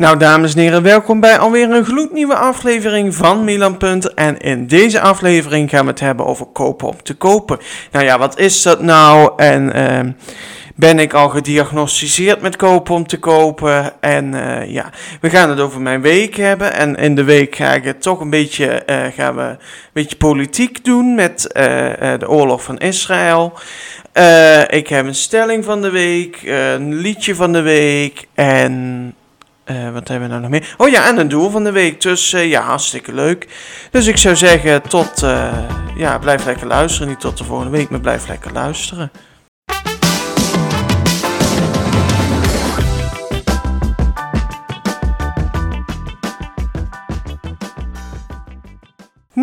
Nou, dames en heren, welkom bij alweer een gloednieuwe aflevering van Milan Punt. En in deze aflevering gaan we het hebben over kopen om te kopen. Nou ja, wat is dat nou? En uh, ben ik al gediagnosticeerd met kopen om te kopen? En uh, ja, we gaan het over mijn week hebben. En in de week ga ik het toch een beetje, uh, gaan we een beetje politiek doen met uh, de oorlog van Israël. ik heb een stelling van de week, een liedje van de week en uh, wat hebben we nou nog meer? Oh ja, en een doel van de week. Dus uh, ja, hartstikke leuk. Dus ik zou zeggen, tot. Uh, ja, blijf lekker luisteren. Niet tot de volgende week, maar blijf lekker luisteren.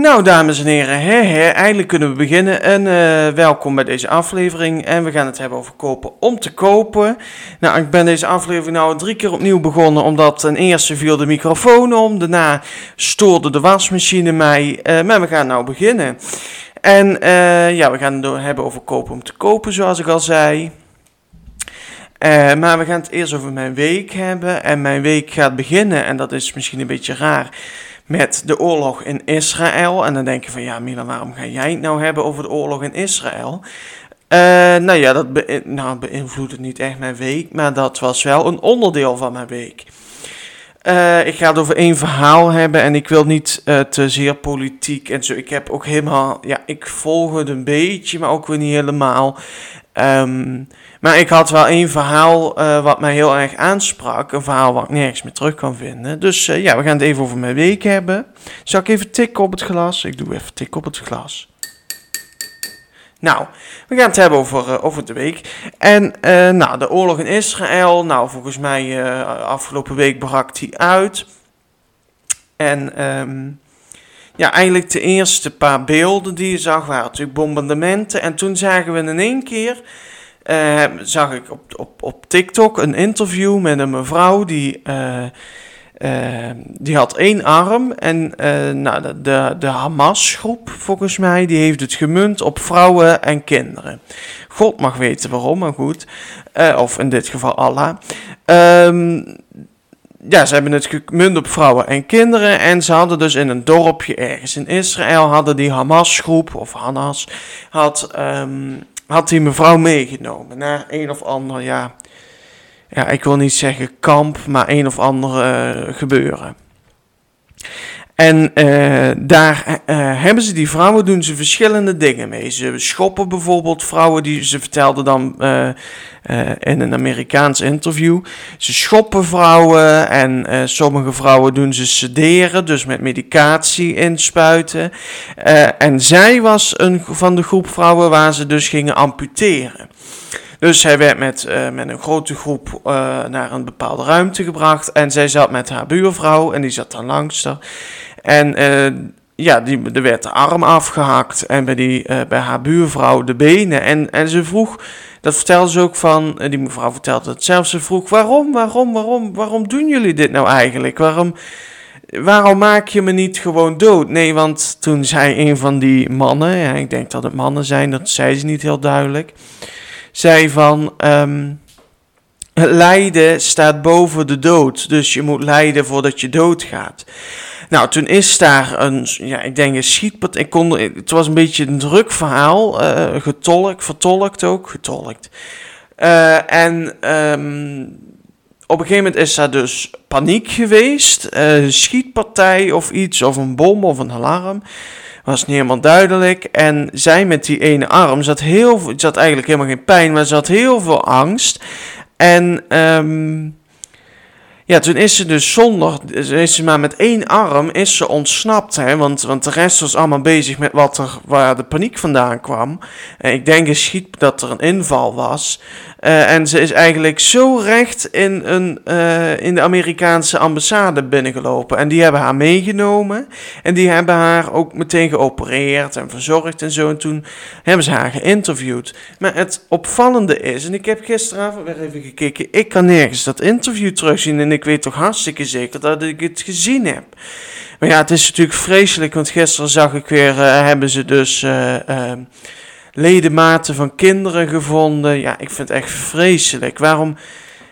Nou, dames en heren, eindelijk kunnen we beginnen. En uh, welkom bij deze aflevering. En we gaan het hebben over kopen om te kopen. Nou, ik ben deze aflevering nou drie keer opnieuw begonnen, omdat ten eerste viel de microfoon om. Daarna stoorde de wasmachine mij. Uh, maar we gaan nou beginnen. En uh, ja, we gaan het hebben over kopen om te kopen, zoals ik al zei. Maar we gaan het eerst over mijn week hebben. En mijn week gaat beginnen, en dat is misschien een beetje raar met de oorlog in Israël. En dan denk je van ja, Milan, waarom ga jij het nou hebben over de oorlog in Israël? Uh, nou ja, dat be nou, beïnvloedt niet echt mijn week, maar dat was wel een onderdeel van mijn week. Uh, ik ga het over één verhaal hebben en ik wil niet uh, te zeer politiek en zo. Ik heb ook helemaal, ja, ik volg het een beetje, maar ook weer niet helemaal. Um, maar ik had wel één verhaal uh, wat mij heel erg aansprak. Een verhaal wat ik nergens meer terug kan vinden. Dus uh, ja, we gaan het even over mijn week hebben. Zal ik even tikken op het glas? Ik doe even tikken op het glas. Nou, we gaan het hebben over, uh, over de week. En nou, de oorlog in Israël. Nou, volgens mij afgelopen week brak die uit. En um, ja, eigenlijk de eerste paar beelden die je zag waren natuurlijk bombardementen. En toen zagen we in één keer uh, zag ik op, op, op TikTok een interview met een mevrouw die, uh, uh, die had één arm. En nou, de, de, de Hamas-groep, volgens mij, die heeft het gemunt op vrouwen en kinderen. God mag weten waarom, maar goed. of in dit geval Allah. Um, ja, ze hebben het gemunt op vrouwen en kinderen. En ze hadden dus in een dorpje ergens in Israël, hadden die Hamas-groep, of Hanas, had um, had die mevrouw meegenomen naar een of ander, ja, ja ik wil niet zeggen kamp, maar een of ander uh, gebeuren. En uh, daar uh, hebben ze die vrouwen, doen ze verschillende dingen mee. Ze schoppen bijvoorbeeld vrouwen, die ze vertelden dan uh, in een Amerikaans interview. Ze schoppen vrouwen en sommige vrouwen doen ze sederen, dus met medicatie inspuiten. en zij was een van de groep vrouwen waar ze dus gingen amputeren. Dus hij werd met, uh, met een grote groep uh, naar een bepaalde ruimte gebracht. En zij zat met haar buurvrouw en die zat dan langs. En uh, ja, die, er werd de arm afgehakt en bij, die, bij haar buurvrouw de benen. En, en ze vroeg, dat vertelde ze ook van, die mevrouw vertelde het zelf, ze vroeg waarom, waarom, waarom, waarom doen jullie dit nou eigenlijk? Waarom waarom maak je me niet gewoon dood? Nee, want toen zei een van die mannen, ja, ik denk dat het mannen zijn, dat zei ze niet heel duidelijk zei van um, lijden staat boven de dood. Dus je moet lijden voordat je doodgaat. Nou, toen is daar een, ja, ik denk een kon, het was een beetje een druk verhaal. Uh, getolkt, vertolkt ook, getolkt. Uh, en um, op een gegeven moment is daar dus paniek geweest. Uh, schietpartij of iets, of een bom of een alarm was niet helemaal duidelijk. En zij met die ene arm zat, heel, zat eigenlijk helemaal geen pijn, maar had heel veel angst. En um, ja, toen is ze dus zonder, is ze maar met één arm is ze ontsnapt, hè, want, want de rest was allemaal bezig met wat er, waar de paniek vandaan kwam. En ik denk schiet dat er een inval was. Uh, en ze is eigenlijk zo recht in, een, uh, in de Amerikaanse ambassade binnengelopen. En die hebben haar meegenomen. En die hebben haar ook meteen geopereerd en verzorgd en zo. En toen hebben ze haar geïnterviewd. Maar het opvallende is, en ik heb gisteravond weer even gekeken, ik kan nergens dat interview terugzien. Weet toch hartstikke zeker dat ik het gezien heb. Maar ja, het is natuurlijk vreselijk, want gisteren zag ik weer, uh, hebben ze dus ledematen van kinderen gevonden. Ja, ik vind het echt vreselijk. Waarom,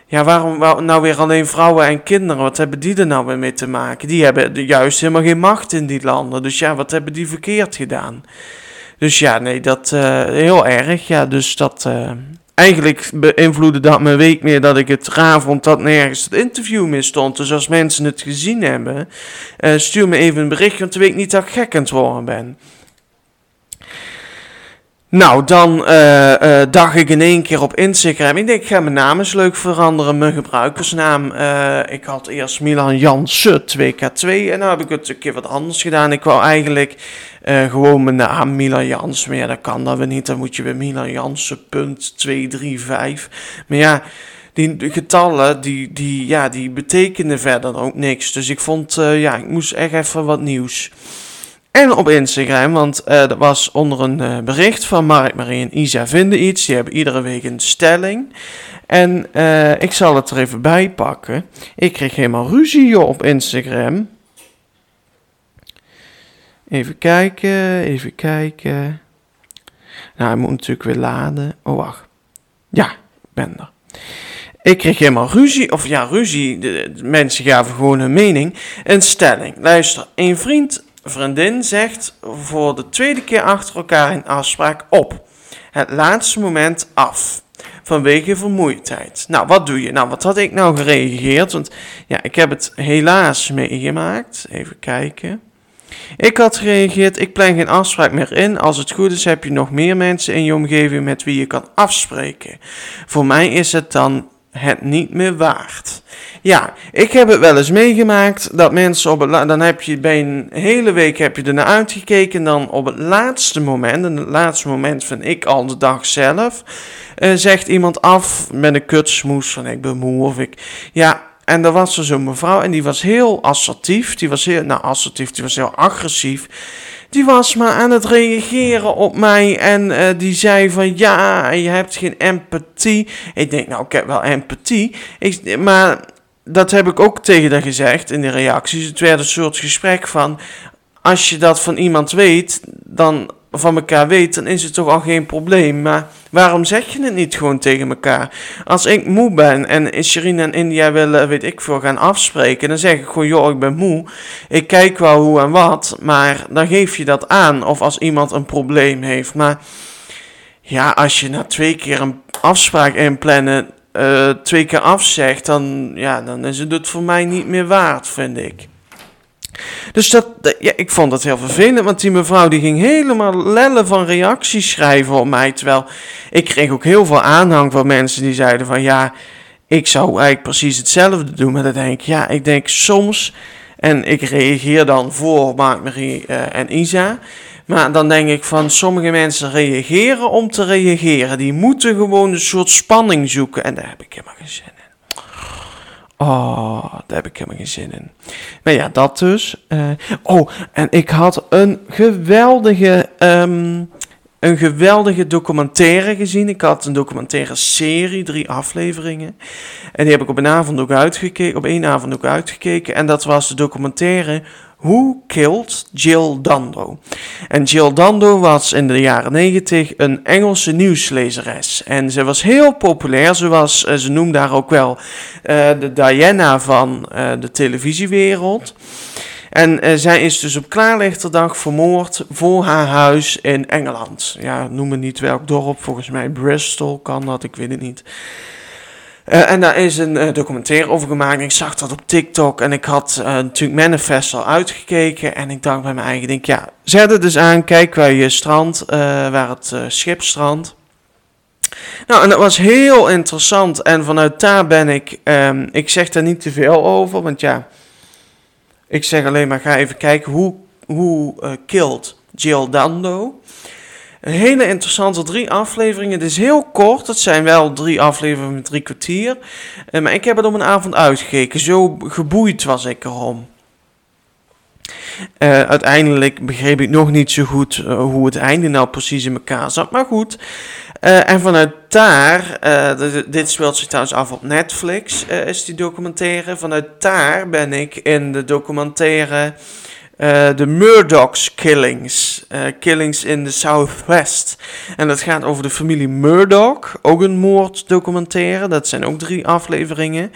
ja, waarom nou weer alleen vrouwen en kinderen? Wat hebben die er nou weer mee te maken? Die hebben juist helemaal geen macht in die landen. Dus ja, wat hebben die verkeerd gedaan? Dus ja, nee, dat uh, heel erg. Ja, dus dat. Eigenlijk beïnvloedde dat mijn week meer dat ik het raar vond dat nergens het interview meer stond. Dus als mensen het gezien hebben, uh, stuur me even een bericht, want dan weet ik niet dat ik gek aan het worden ben. Nou, dan uh, uh, dacht ik in één keer op Instagram. Ik denk, ik ga mijn naam eens leuk veranderen. Mijn gebruikersnaam. Uh, ik had eerst Milan Jansen 2K2. En nu heb ik het een keer wat anders gedaan. Ik wou eigenlijk gewoon mijn naam Milan Jansen. Maar ja, dat kan dat we niet. Dan moet je weer Milan Jansen punt 235. Maar ja, die getallen, die, die, ja, die betekenen verder ook niks. Dus ik vond, ja, ik moest echt even wat nieuws. En op Instagram, want uh, dat was onder een uh, bericht van Mark, Marie en Isa vinden iets. Die hebben iedere week een stelling. En uh, ik zal het er even bij pakken. Ik kreeg helemaal ruzie op Instagram. Even kijken, even kijken. Nou, hij moet natuurlijk weer laden. Oh, wacht. Ja, ik ben er. Ik kreeg helemaal ruzie, of ja, ruzie. De, de mensen gaven gewoon hun mening. Een stelling. Luister, een vriend vriendin zegt voor de tweede keer achter elkaar een afspraak op. Het laatste moment af. Vanwege vermoeidheid. Nou, wat doe je? Nou, wat had ik nou gereageerd? Want ja, ik heb het helaas meegemaakt. Even kijken. Ik had gereageerd, ik plan geen afspraak meer in. Als het goed is, heb je nog meer mensen in je omgeving met wie je kan afspreken. Voor mij is het dan het niet meer waard. Ja, ik heb het wel eens meegemaakt dat mensen op het dan heb je bij een hele week heb je er naar uitgekeken en dan op het laatste moment, en het laatste moment vind ik al de dag zelf, uh, zegt iemand af met een kutsmoes van ik ben moe of ik, ja, en er was er zo'n mevrouw en die was heel assertief, die was heel, nou assertief, die was heel agressief. Die was maar aan het reageren op mij en uh, die zei van ja, je hebt geen empathie. Ik denk nou, ik heb wel empathie, ik, maar dat heb ik ook tegen haar gezegd in de reacties. Het werd een soort gesprek van, als je dat van iemand weet, dan van elkaar weet, dan is het toch al geen probleem. Maar waarom zeg je het niet gewoon tegen elkaar? Als ik moe ben en Sherine en India willen, weet ik veel, gaan afspreken, dan zeg ik gewoon, joh, ik ben moe. Ik kijk wel hoe en wat, maar dan geef je dat aan. Of als iemand een probleem heeft. Maar ja, als je na twee keer een afspraak inplannen uh, twee keer afzegt, dan, ja, dan is het voor mij niet meer waard, vind ik. Dus dat, ja, ik vond dat heel vervelend, want die mevrouw die ging helemaal lellen van reacties schrijven op mij. Terwijl ik kreeg ook heel veel aanhang van mensen die zeiden van ja, ik zou eigenlijk precies hetzelfde doen. Maar dan denk ik, ja, ik denk soms, en ik reageer dan voor Mark-Marie uh, en Isa. Maar dan denk ik van sommige mensen reageren om te reageren. Die moeten gewoon een soort spanning zoeken. En daar heb ik helemaal geen zin in. Oh, daar heb ik helemaal geen zin in. Maar ja, dat dus. Uh, oh, en ik had een geweldige, um, een geweldige documentaire gezien. Ik had een documentaire serie, drie afleveringen. En die heb ik op een avond ook uitgekeken, op één avond ook uitgekeken. En dat was de documentaire Who Killed Jill Dando? En Jill Dando was in de jaren 90 een Engelse nieuwslezeres. En ze was heel populair. Ze, was, eh, ze noemde haar ook wel uh, de Diana van uh, de televisiewereld. En uh, zij is dus op klaarlichterdag vermoord voor haar huis in Engeland. Ja, noem me niet welk dorp, volgens mij Bristol kan dat, ik weet het niet. Uh, en daar is een uh, documentaire over gemaakt. Ik zag dat op TikTok. En ik had natuurlijk Manifest al uitgekeken. En ik dacht bij mijn eigen, denk, ja, zet het dus aan. Kijk waar je strand, waar het schip strandt. Nou, en dat was heel interessant. En vanuit daar ben ik, um, ik zeg daar niet te veel over. Want ja, ik zeg alleen maar, ga even kijken hoe, hoe killed Jill Dando. Een hele interessante drie afleveringen. Het is heel kort. Het zijn wel drie afleveringen met drie kwartier. Uh, maar ik heb het om een avond uitgekeken. Zo geboeid was ik erom. Uh, uiteindelijk begreep ik nog niet zo goed uh, hoe het einde nou precies in elkaar zat. Maar goed. Uh, en vanuit daar, dit speelt zich trouwens af op Netflix, is die documentaire. Vanuit daar ben ik in de documentaire de Murdoch's Killings. killings in the Southwest. En dat gaat over de familie Murdoch. Ook een moorddocumentaire. Dat zijn ook drie afleveringen.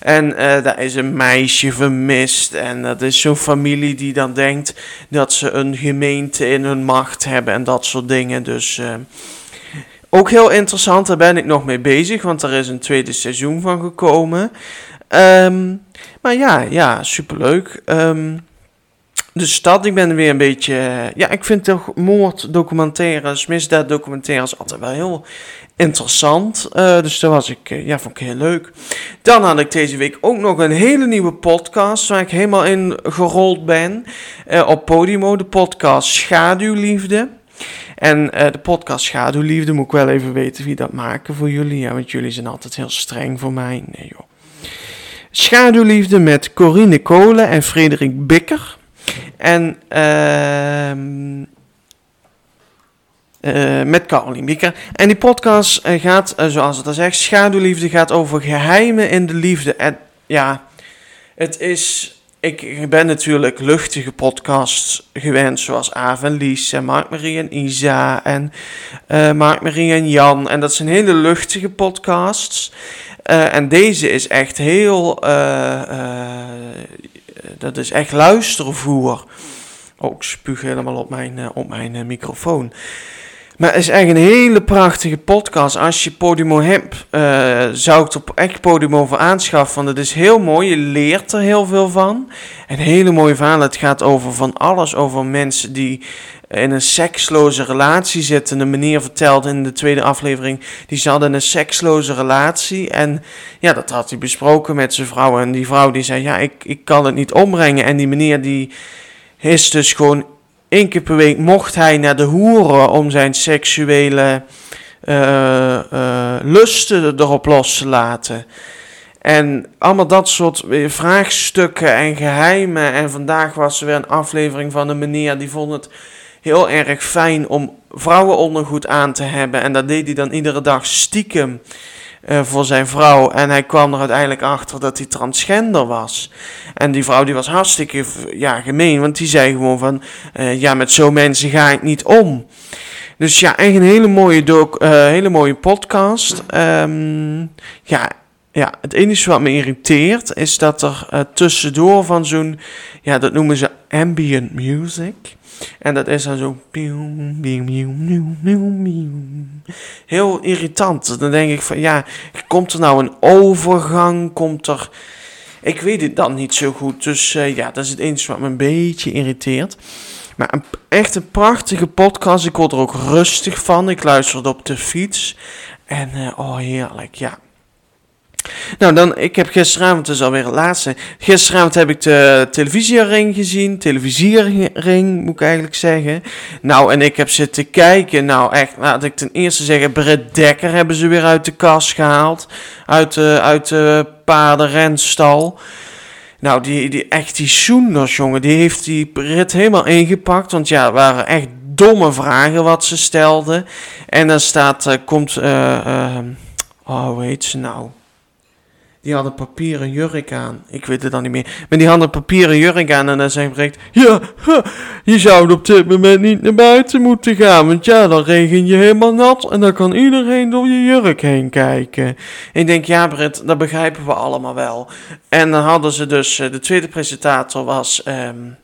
En daar is een meisje vermist. En dat is zo'n familie die dan denkt dat ze een gemeente in hun macht hebben. En dat soort dingen. Dus... Ook heel interessant, daar ben ik nog mee bezig, want er is een tweede seizoen van gekomen. Um, maar ja, ja, superleuk. Um, de stad, ik ben weer een beetje... Ja, ik vind toch moorddocumentaires, misdaaddocumentaires altijd wel heel interessant. Uh, dus dat was ik, uh, ja, vond ik heel leuk. Dan had ik deze week ook nog een hele nieuwe podcast waar ik helemaal in gerold ben. Uh, op Podimo, de podcast Schaduwliefde. En uh, de podcast Schaduwliefde moet ik wel even weten wie dat maken voor jullie. Ja, want jullie zijn altijd heel streng voor mij. Nee joh. Schaduwliefde met Corine Kolen en Frederik Bikker. En uh, uh, met Caroline Bikker. En die podcast uh, gaat, zoals het al zegt, Schaduwliefde gaat over geheimen in de liefde. En ja, het is ik ben natuurlijk luchtige podcasts gewend, zoals Aaf en Lies en Mark-Marie en Isa en uh, Mark-Marie en Jan. En dat zijn hele luchtige podcasts. Uh, en deze is echt heel, uh, dat is echt luistervoer. Oh, ik spuug helemaal op mijn, op mijn microfoon. Maar het is echt een hele prachtige podcast. Als je Podimo hebt, uh, zou ik het op echt Podimo voor aanschaffen. Want het is heel mooi. Je leert er heel veel van. Een hele mooie verhaal. Het gaat over van alles. Over mensen die in een seksloze relatie zitten. Een meneer vertelde in de tweede aflevering. Die zat in een seksloze relatie. En ja, dat had hij besproken met zijn vrouw. En die vrouw die zei, ja, ik, ik kan het niet ombrengen. En die meneer die is dus gewoon Eén keer per week mocht hij naar de hoeren om zijn seksuele uh, uh, lusten erop los te laten. En allemaal dat soort vraagstukken en geheimen. En vandaag was er weer een aflevering van een meneer die vond het heel erg fijn om vrouwenondergoed aan te hebben. En dat deed hij dan iedere dag stiekem. Uh, voor zijn vrouw. En hij kwam er uiteindelijk achter dat hij transgender was. En die vrouw die was hartstikke ja, gemeen, want die zei gewoon van... Uh, ja, met zo'n mensen ga ik niet om. Dus ja, echt een hele mooie, doc, uh, hele mooie podcast. Um, ja, ja, het enige wat me irriteert is dat er tussendoor van zo'n... Ja, dat noemen ze ambient music... En dat is dan zo. Heel irritant. Dan denk ik van ja, komt er nou een overgang? Komt er. Ik weet het dan niet zo goed. Dus uh, ja, dat is het enige wat me een beetje irriteert. Maar een, echt een prachtige podcast. Ik word er ook rustig van. Ik luister het op de fiets. En uh, oh, heerlijk. Ja, nou, dan, ik heb gisteravond, dus alweer het laatste. Gisteravond heb ik de televisiering gezien. Televisiering, moet ik eigenlijk zeggen. Nou, en ik heb zitten kijken. Nou, echt, laat ik ten eerste zeggen, Britt Dekker hebben ze weer uit de kast gehaald. Uit de, uit de paardenrenstal. Nou, die, die, echt die Soenders, jongen, die heeft die Brit helemaal ingepakt. Want ja, het waren echt domme vragen wat ze stelden. En dan staat, uh, komt, uh, uh, oh, hoe heet ze nou? Die had een papieren jurk aan. Ik weet het dan niet meer. Maar die had een papieren jurk aan en dan zei Brecht... Ja, je zou op dit moment niet naar buiten moeten gaan. Want ja, dan regen je helemaal nat. En dan kan iedereen door je jurk heen kijken. ik denk, ja Britt, dat begrijpen we allemaal wel. En dan hadden ze dus... Eh, de tweede presentator was... Um,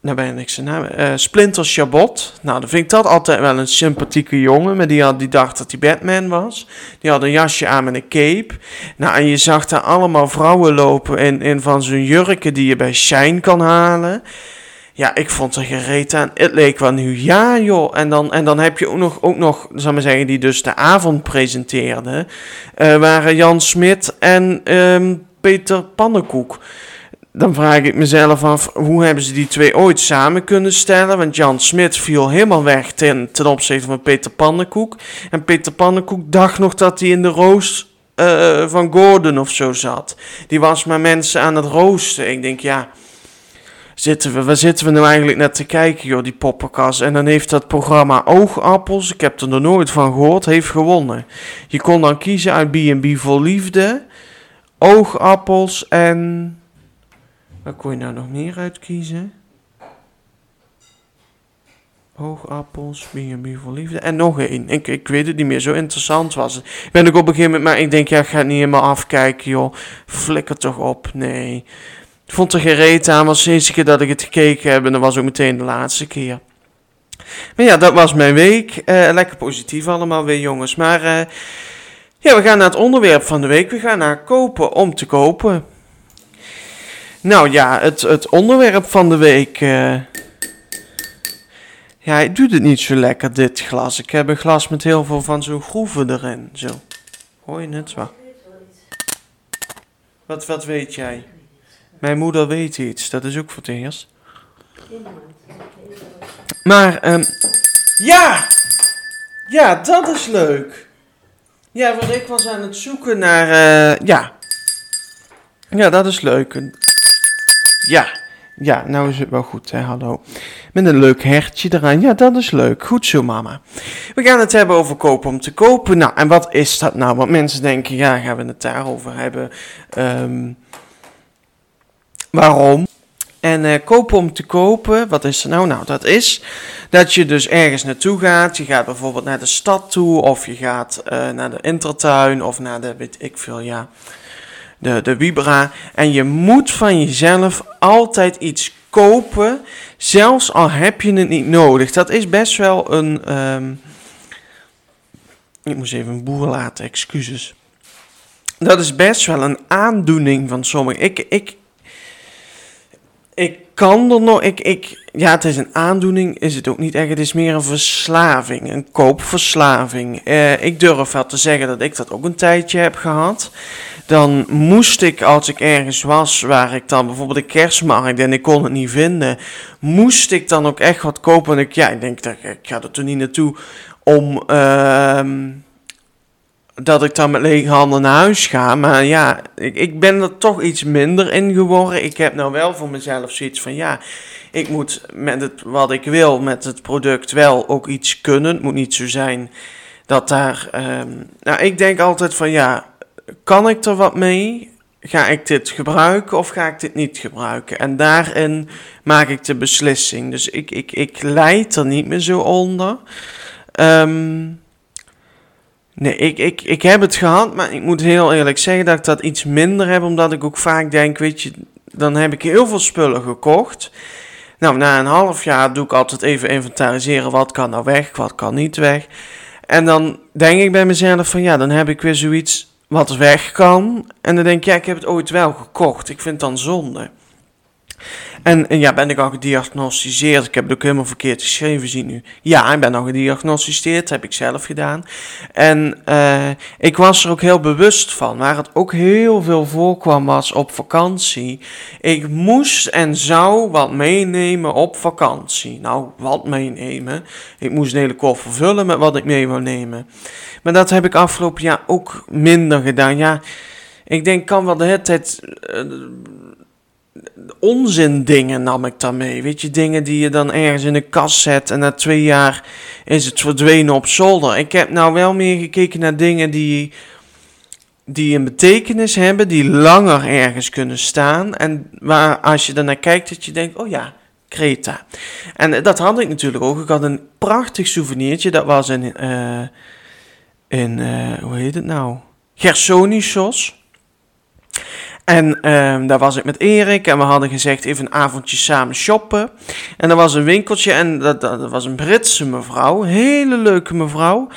nou ben ik zijn naam. Uh, Splinter Chabot. Nou, dan vind ik dat altijd wel een sympathieke jongen. Maar die, had, die dacht dat hij Batman was. Die had een jasje aan met een cape. Nou, en je zag daar allemaal vrouwen lopen in, in van zo'n jurken die je bij Shine kan halen. Ja, ik vond er gereed aan. Het leek wel nu, ja joh. En dan, en dan heb je ook nog, ook nog, zal maar zeggen, die dus de avond presenteerde. Uh, waren Jan Smit en um, Peter Pannenkoek dan vraag ik mezelf af, hoe hebben ze die twee ooit samen kunnen stellen? Want Jan Smit viel helemaal weg ten, ten opzichte van Peter Pannenkoek. En Peter Pannenkoek dacht nog dat hij in de roos uh, van Gordon of zo zat. Die was maar mensen aan het roosten. Ik denk, ja, zitten we, waar zitten we nou eigenlijk net te kijken, joh, die poppenkast? En dan heeft dat programma Oogappels, ik heb er nog nooit van gehoord, heeft gewonnen. Je kon dan kiezen uit B&B voor Liefde, Oogappels en Waar kon je nou nog meer uitkiezen? Oogappels, B&B voor liefde. En nog één. Ik, ik weet het niet meer. Zo interessant was het. Ben ik op een gegeven moment... Maar ik denk, ja, ik ga het niet helemaal afkijken, joh. Flikker toch op. Nee. Ik vond er gereed aan. was de eerste keer dat ik het gekeken heb. En was ook meteen de laatste keer. Maar ja, dat was mijn week. Uh, lekker positief allemaal weer, jongens. Maar uh, ja, we gaan naar het onderwerp van de week. We gaan naar kopen om te kopen. Nou ja, het, het onderwerp van de week... Uh, ja, hij doet het niet zo lekker, dit glas. Ik heb een glas met heel veel van zo'n groeven erin. Zo. Hoor je het? Wat? Wat, wat weet jij? Mijn moeder weet iets. Dat is ook voor het eerst. Maar, um, ja! Ja, dat is leuk. Ja, want ik was aan het zoeken naar, uh, ja. Ja, dat is leuk. Ja. Ja, nou is het wel goed, hè, hallo. Met een leuk hertje eraan. Ja, dat is leuk. Goed zo, mama. We gaan het hebben over kopen om te kopen. Nou, en wat is dat nou? Want mensen denken, ja, gaan we het daarover hebben. Um, waarom? En uh, kopen om te kopen, wat is er nou? Nou, dat is dat je dus ergens naartoe gaat. Je gaat bijvoorbeeld naar de stad toe, of je gaat uh, naar de intertuin, of naar de, weet ik veel, ja de, de Vibra. En je moet van jezelf altijd iets kopen, zelfs al heb je het niet nodig. Dat is best wel een. Um, ik moest even een boer laten, excuses. Dat is best wel een aandoening van sommigen. Ik, ik, ik kan er nog. Ik, ik, ja, het is een aandoening, is het ook niet echt. Het is meer een verslaving, een koopverslaving. Uh, ik durf wel te zeggen dat ik dat ook een tijdje heb gehad dan moest ik, als ik ergens was waar ik dan bijvoorbeeld de kerstmarkt en ik kon het niet vinden, moest ik dan ook echt wat kopen. En ik, ja, ik denk dat ik ga er toen niet naartoe om uh, dat ik dan met lege handen naar huis ga. Maar ja, ik, ik ben er toch iets minder in geworden. Ik heb nou wel voor mezelf zoiets van ja, ik moet met het wat ik wil, met het product wel ook iets kunnen. Het moet niet zo zijn dat daar. Um, nou, ik denk altijd van ja kan ik er wat mee? Ga ik dit gebruiken of ga ik dit niet gebruiken? En daarin maak ik de beslissing. Dus ik, ik, ik leid er niet meer zo onder. Um, nee, ik, ik, ik heb het gehad, maar ik moet heel eerlijk zeggen dat ik dat iets minder heb. Omdat ik ook vaak denk, weet je, dan heb ik heel veel spullen gekocht. Nou, na een half jaar doe ik altijd even inventariseren. Wat kan nou weg, wat kan niet weg. En dan denk ik bij mezelf van ja, dan heb ik weer zoiets wat weg kan. En dan denk ik, ja, ik heb het ooit wel gekocht. Ik vind het dan zonde. En, en, ja, ben ik al gediagnosticeerd? Ik heb het ook helemaal verkeerd geschreven, zie nu. Ja, ik ben al gediagnosticeerd, heb ik zelf gedaan. En uh, ik was er ook heel bewust van. Waar het ook heel veel voorkwam was op vakantie. Ik moest en zou wat meenemen op vakantie. Nou, wat meenemen? Ik moest een hele koffer vullen met wat ik mee wou nemen. Maar dat heb ik afgelopen jaar ook minder gedaan. Ja, ik denk, kan wel de hele tijd... Uh, onzin dingen nam ik dan mee. Weet je, dingen die je dan ergens in een kast zet en na twee jaar is het verdwenen op zolder. Ik heb nou wel meer gekeken naar dingen die, die een betekenis hebben, die langer ergens kunnen staan. En waar als je naar kijkt, dat je denkt, oh ja, Kreta. En dat had ik natuurlijk ook. Ik had een prachtig souvenirtje, dat was in, in uh, hoe heet het nou? Gersonisos. En um, daar was ik met Erik en we hadden gezegd even een avondje samen shoppen. En er was een winkeltje en dat, dat, was een Britse mevrouw, hele leuke mevrouw.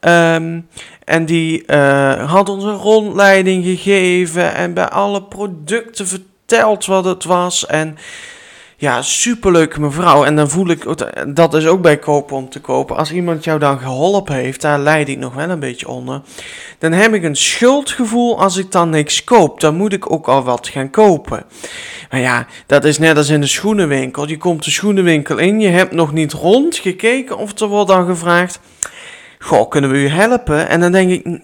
Um, en die uh, had ons een rondleiding gegeven en bij alle producten verteld wat het was. En ja, superleuke mevrouw. En dan voel ik, dat is ook bij kopen om te kopen. Als iemand jou dan geholpen heeft, daar leid ik nog wel een beetje onder. Dan heb ik een schuldgevoel als ik dan niks koop. Dan moet ik ook al wat gaan kopen. Maar ja, dat is net als in de schoenenwinkel. Je komt de schoenenwinkel in, je hebt nog niet rondgekeken of er wordt dan gevraagd... Goh, kunnen we u helpen? En dan denk ik,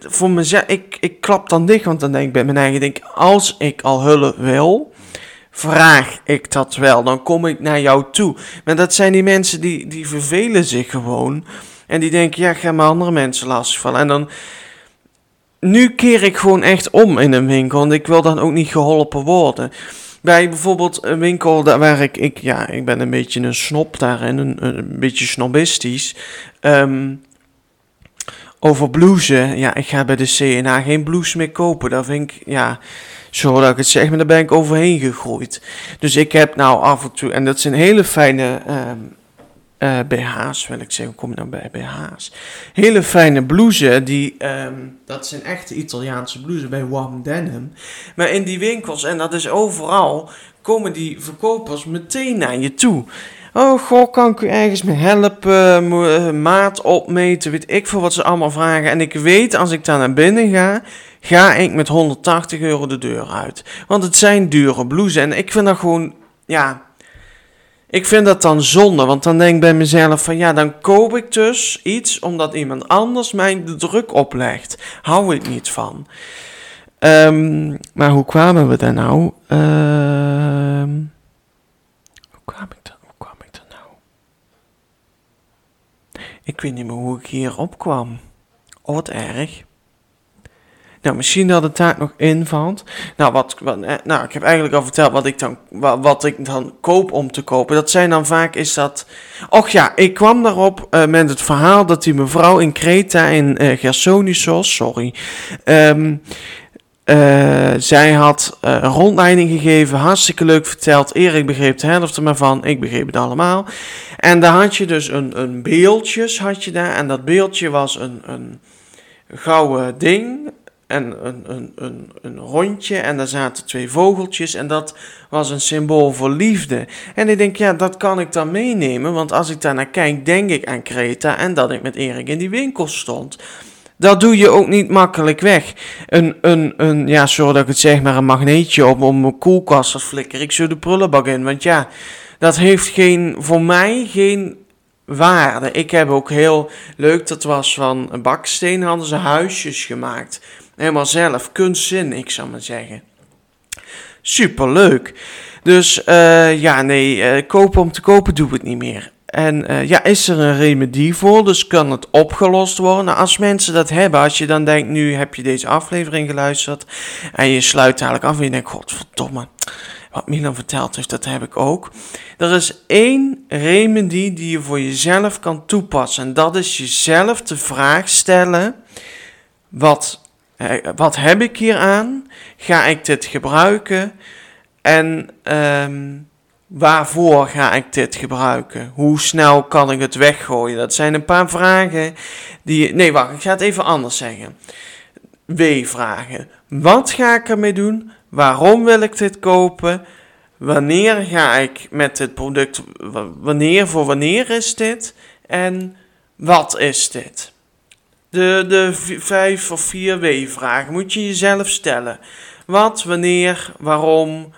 voor mezelf, ik, ik klap dan dicht, want dan denk ik bij mijn eigen, denk, als ik al hulp wil vraag ik dat wel. Dan kom ik naar jou toe. Maar dat zijn die mensen die, die vervelen zich gewoon. En die denken, ja, ga maar andere mensen lastigvallen. En dan... Nu keer ik gewoon echt om in een winkel. Want ik wil dan ook niet geholpen worden. bij bijvoorbeeld een winkel daar waar ik, ik, ja, ik ben een beetje een snop daarin, een, een beetje snobistisch. Ehm, over blouses, ja, ik ga bij de CNA geen blouse meer kopen. Dat vind ik, ja, zo dat ik het zeg, maar daar ben ik overheen gegroeid. Dus ik heb nou af en toe, en dat zijn hele fijne um, uh, BH's, wil ik zeggen. Kom ik nou bij BH's? Hele fijne blouses, die, um, dat zijn echte Italiaanse blouses bij Warm Denim. Maar in die winkels, en dat is overal, komen die verkopers meteen naar je toe. Oh, goh, kan ik u ergens mee helpen? Eh, maat opmeten, weet ik veel wat ze allemaal vragen. En ik weet, als ik daar naar binnen ga, ga ik met 180 euro de deur uit. Want het zijn dure blouses. En ik vind dat gewoon, ja, ik vind dat dan zonde, want dan denk ik bij mezelf van ja, dan koop ik dus iets omdat iemand anders mij de druk oplegt. Hou ik niet van. Um, maar hoe kwamen we daar nou? Hoe kwam ik daar? Hoe kwam ik daar nou? Ik weet niet meer hoe ik hier opkwam. Oh, wat erg. Nou, misschien dat het daar nog invalt. Nou, wat, eh, nou, ik heb eigenlijk al verteld wat ik, dan, wat, ik dan koop om te kopen. Dat zijn dan vaak, is dat... Och ja, ik kwam daarop uh, met het verhaal dat die mevrouw in Kreta in uh, Gersonisos, sorry... Um, uh, zij had uh, een rondleiding gegeven, hartstikke leuk verteld. Erik begreep de helft ervan, ik begreep het allemaal. En daar had je dus een, een beeldjes, had je daar. En dat beeldje was een, een gouden ding, en een, een, een, een rondje en daar zaten twee vogeltjes en dat was een symbool voor liefde. En ik denk, ja, dat kan ik dan meenemen, want als ik daar naar kijk, denk ik aan Kreta en dat ik met Erik in die winkel stond. Dat doe je ook niet makkelijk weg. Een, een, een ja, sorry dat ik het zeg, maar een magneetje op om mijn koelkast te flikker. Ik zo de prullenbak in, want ja, dat heeft geen, voor mij geen waarde. Ik heb ook heel leuk, dat was van een baksteen, hadden ze huisjes gemaakt. Helemaal zelf, kunstzinnig zou maar zeggen. Superleuk. Dus uh, ja, nee, uh, kopen om te kopen doe ik niet meer. En uh, ja, is er een remedie voor? Dus kan het opgelost worden? Als mensen dat hebben, als je dan denkt, nu heb je deze aflevering geluisterd en je sluit eigenlijk af en je denkt, godverdomme, wat Milan verteld heeft, dat heb ik ook. Er is één remedie die je voor jezelf kan toepassen en dat is jezelf de vraag stellen, wat eh, wat heb ik hier aan? Ga ik dit gebruiken? En um, waarvoor ga ik dit gebruiken? Hoe snel kan ik het weggooien? Dat zijn een paar vragen die. Nee, wacht, ik ga het even anders zeggen. W-vragen. Wat ga ik ermee doen? Waarom wil ik dit kopen? Wanneer ga ik met dit product? Wanneer voor wanneer is dit? En wat is dit? De, de vijf of vier W-vragen moet je jezelf stellen. Wat, wanneer, waarom,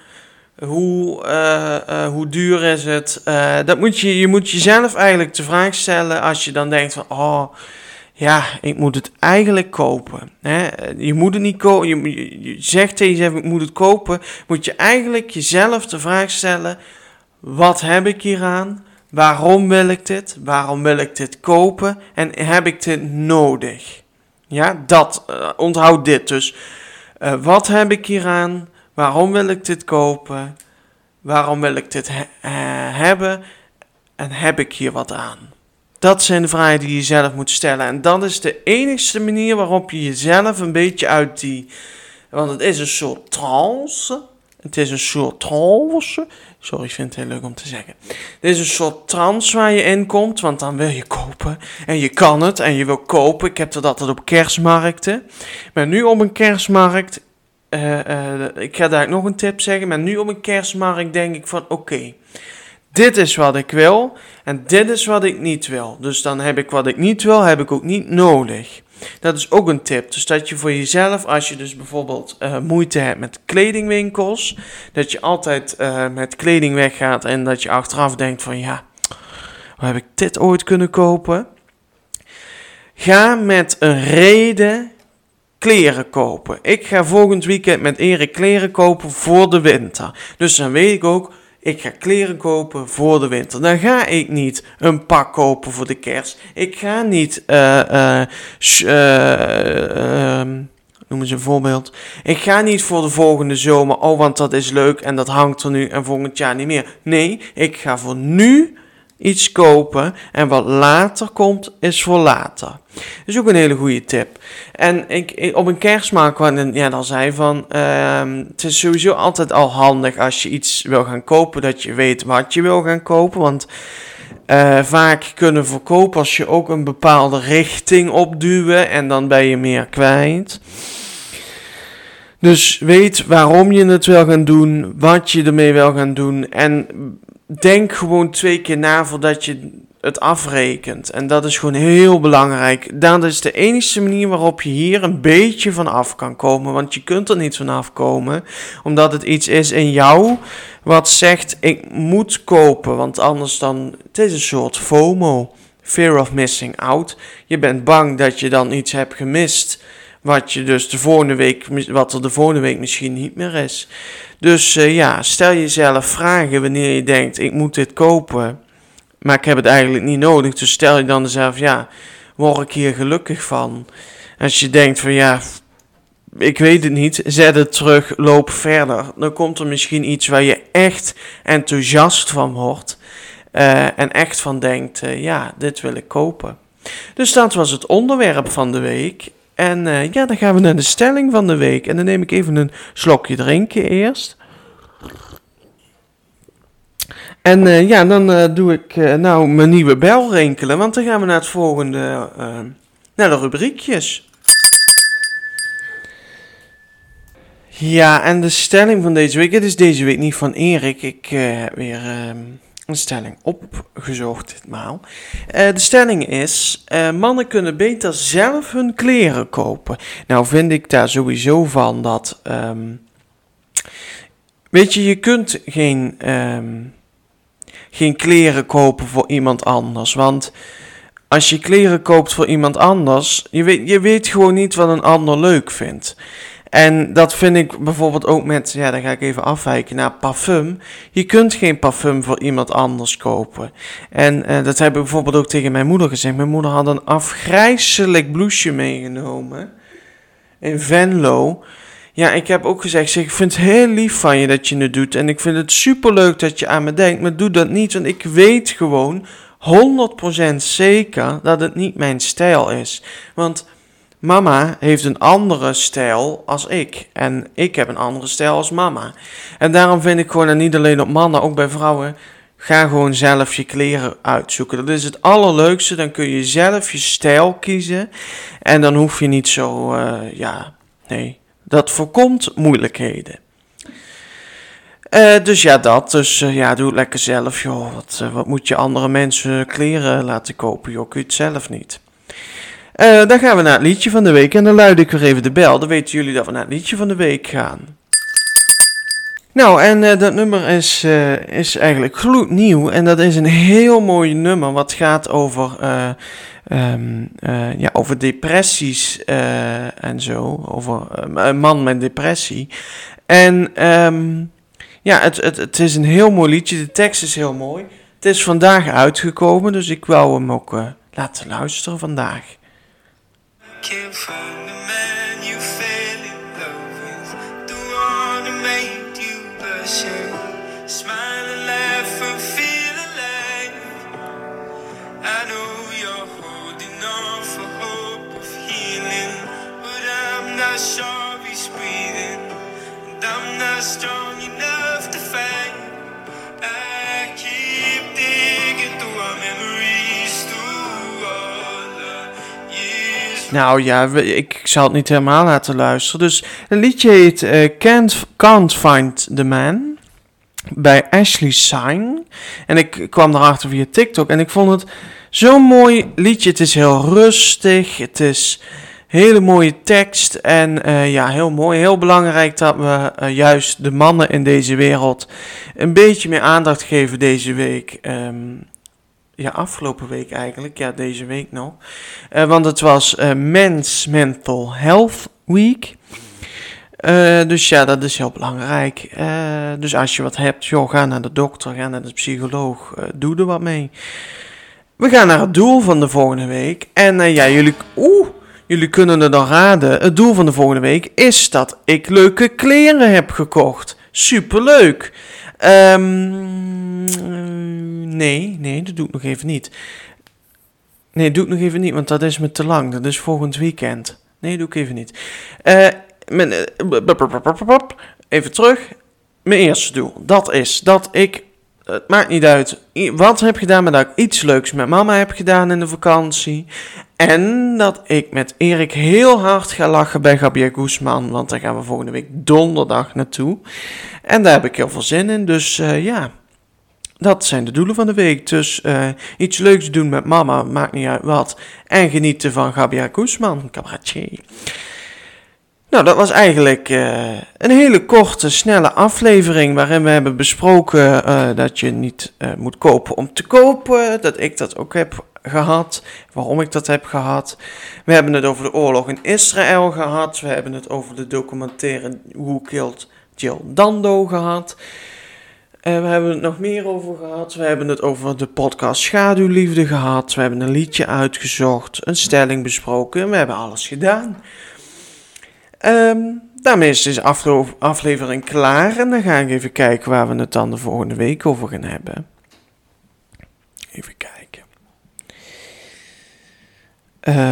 hoe, uh, uh, hoe duur is het? Uh, dat moet je, je moet jezelf eigenlijk de vraag stellen als je dan denkt van, oh, ja, ik moet het eigenlijk kopen. Hè? Je moet het niet kopen, je, zegt tegen jezelf, ik moet het kopen. Moet je eigenlijk jezelf de vraag stellen, wat heb ik hier aan? Waarom wil ik dit? Waarom wil ik dit kopen? En heb ik dit nodig? Ja, dat, onthoud dit dus. Wat heb ik hieraan? Waarom wil ik dit kopen? Waarom wil ik dit he uh, hebben? En heb ik hier wat aan? Dat zijn de vragen die je zelf moet stellen. En dat is de enigste manier waarop je jezelf een beetje uit die. Want het is een soort trance. Het is een soort trance. Sorry, ik vind het heel leuk om te zeggen. Dit is een soort trance waar je in komt, want dan wil je kopen. En je kan het en je wil kopen. Ik heb dat altijd op kerstmarkten. Maar nu op een kerstmarkt, uh, uh, ik ga daar nog een tip zeggen. Maar nu op een kerstmarkt denk ik van, oké, dit is wat ik wil en dit is wat ik niet wil. Dus dan heb ik wat ik niet wil, heb ik ook niet nodig. Dat is ook een tip. Dus dat je voor jezelf, als je dus bijvoorbeeld uh, moeite hebt met kledingwinkels, dat je altijd met kleding weggaat en dat je achteraf denkt van ja, waar heb ik dit ooit kunnen kopen? Ga met een reden kleren kopen. Ik ga volgend weekend met Erik kleren kopen voor de winter. Dus dan weet ik ook, ik ga kleren kopen voor de winter. Dan ga ik niet een pak kopen voor de kerst. Ik ga niet uh, uh, noem eens een voorbeeld. Ik ga niet voor de volgende zomer, oh want dat is leuk en dat hangt er nu en volgend jaar niet meer. Nee, ik ga voor nu iets kopen en wat later komt, is voor later. Dat is ook een hele goede tip. En ik, op een kerstmarkt kwam ja, dan zei van, uh, het is sowieso altijd al handig als je iets wil gaan kopen, dat je weet wat je wil gaan kopen, want uh, vaak kunnen verkopers je ook een bepaalde richting opduwen en dan ben je meer kwijt. Dus weet waarom je het wil gaan doen, wat je ermee wil gaan doen en denk gewoon twee keer na voordat je het afrekent. En dat is gewoon heel belangrijk. Dat is de enige manier waarop je hier een beetje van af kan komen. Want je kunt er niet van afkomen. Omdat het iets is in jou wat zegt: ik moet kopen. Want anders dan. Het is een soort FOMO. Fear of missing out. Je bent bang dat je dan iets hebt gemist. Wat, je dus de volgende week, wat er de volgende week misschien niet meer is. Dus uh, ja, stel jezelf vragen wanneer je denkt: ik moet dit kopen. Maar ik heb het eigenlijk niet nodig. Dus stel je dan zelf: ja, word ik hier gelukkig van? Als je denkt van ja, ik weet het niet, zet het terug, loop verder. Dan komt er misschien iets waar je echt enthousiast van wordt. Uh, en echt van denkt: uh, ja, dit wil ik kopen. Dus dat was het onderwerp van de week. En uh, ja, dan gaan we naar de stelling van de week. En dan neem ik even een slokje drinken eerst. En uh, ja, dan uh, doe ik nou mijn nieuwe bel rinkelen. Want dan gaan we naar het volgende, naar de rubriekjes. Ja, en de stelling van deze week, het is deze week niet van Erik. Ik heb weer ehm, een stelling opgezocht ditmaal. Uh, de stelling is: uh, mannen kunnen beter zelf hun kleren kopen. Nou, vind ik daar sowieso van dat. Um, weet je, je kunt geen, um, geen kleren kopen voor iemand anders. Want als je kleren koopt voor iemand anders, je weet, je weet gewoon niet wat een ander leuk vindt. En dat vind ik bijvoorbeeld ook met, ja, dan ga ik even afwijken naar parfum. Je kunt geen parfum voor iemand anders kopen. En uh, dat heb ik bijvoorbeeld ook tegen mijn moeder gezegd. Mijn moeder had een afgrijzelijk blouseje meegenomen in Venlo. Ja, ik heb ook gezegd, zeg, ik vind het heel lief van je dat je het doet. En ik vind het superleuk dat je aan me denkt, maar doe dat niet, want ik weet gewoon 100% zeker dat het niet mijn stijl is. Want Mama heeft een andere stijl als ik. En ik heb een andere stijl als mama. En daarom vind ik gewoon, en niet alleen op mannen, ook bij vrouwen, ga gewoon zelf je kleren uitzoeken. Dat is het allerleukste. Dan kun je zelf je stijl kiezen. En dan hoef je niet zo, uh, ja, nee. Dat voorkomt moeilijkheden. Uh, dus ja, dat. Dus uh, ja, doe het lekker zelf, joh. Wat, wat moet je andere mensen kleren laten kopen, joh? Je het zelf niet. Uh, dan gaan we naar het liedje van de week en dan luid ik weer even de bel. Dan weten jullie dat we naar het liedje van de week gaan. Nou, en uh, dat nummer is, uh, is eigenlijk gloednieuw. En dat is een heel mooi nummer wat gaat over, um, ja, over depressies en zo. Over een man met depressie. En um, ja, het, het, het is een heel mooi liedje. De tekst is heel mooi. Het is vandaag uitgekomen, dus ik wou hem ook laten luisteren vandaag. Can't find a man you fell in love with. Don't wanna make you blush and smile and laugh and feel alive. I know you're holding on for hope of healing, but I'm not sure he's breathing, and I'm not strong Nou ja, ik zal het niet helemaal laten luisteren. Dus het liedje heet uh, Can't, Can't Find the Man bij Ashley Sign. En ik kwam erachter via TikTok en ik vond het zo'n mooi liedje. Het is heel rustig, het is hele mooie tekst en uh, ja, heel mooi. Heel belangrijk dat we uh, juist de mannen in deze wereld een beetje meer aandacht geven deze week. Um, ja, afgelopen week eigenlijk. Ja, deze week nog. Uh, want het was uh, Men's Mental Health Week. Uh, dus ja, dat is heel belangrijk. dus als je wat hebt, joh, ga naar de dokter, ga naar de psycholoog, doe er wat mee. We gaan naar het doel van de volgende week. En ja, jullie, oeh, jullie kunnen het dan raden. Het doel van de volgende week is dat ik leuke kleren heb gekocht. Superleuk. Um, nee, nee, dat doe ik nog even niet. Nee, doe ik nog even niet, want dat is me te lang. Dat is volgend weekend. Nee, doe ik even niet. Even terug. Mijn eerste doel. Dat is dat ik het maakt niet uit wat heb gedaan, maar dat ik iets leuks met mama heb gedaan in de vakantie. En dat ik met Erik heel hard ga lachen bij Gabriel Guzman, want daar gaan we volgende week donderdag naartoe. En daar heb ik heel veel zin in, dus uh, ja, dat zijn de doelen van de week. Dus uh, iets leuks doen met mama, maakt niet uit wat. En genieten van Gabriel Guzman, cabaretier. Nou, dat was eigenlijk uh, een hele korte, snelle aflevering waarin we hebben besproken uh, dat je niet uh, moet kopen om te kopen. Dat ik dat ook heb gehad, waarom ik dat heb gehad. We hebben het over de oorlog in Israël gehad. We hebben het over de documentaire Who Killed Jill Dando gehad. we hebben het nog meer over gehad. We hebben het over de podcast Schaduwliefde gehad. We hebben een liedje uitgezocht, een stelling besproken. We hebben alles gedaan. Um, daarmee is deze aflevering klaar en dan ga ik even kijken waar we het dan de volgende week over gaan hebben. Even kijken.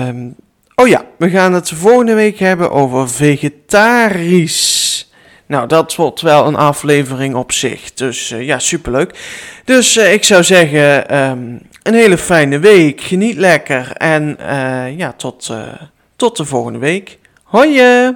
Um, oh ja, we gaan het volgende week hebben over vegetarisch. Nou, dat wordt wel een aflevering op zich. Dus uh, ja, superleuk. Dus uh, ik zou zeggen, um, een hele fijne week. Geniet lekker. En uh, ja, tot, tot de volgende week. Hoje!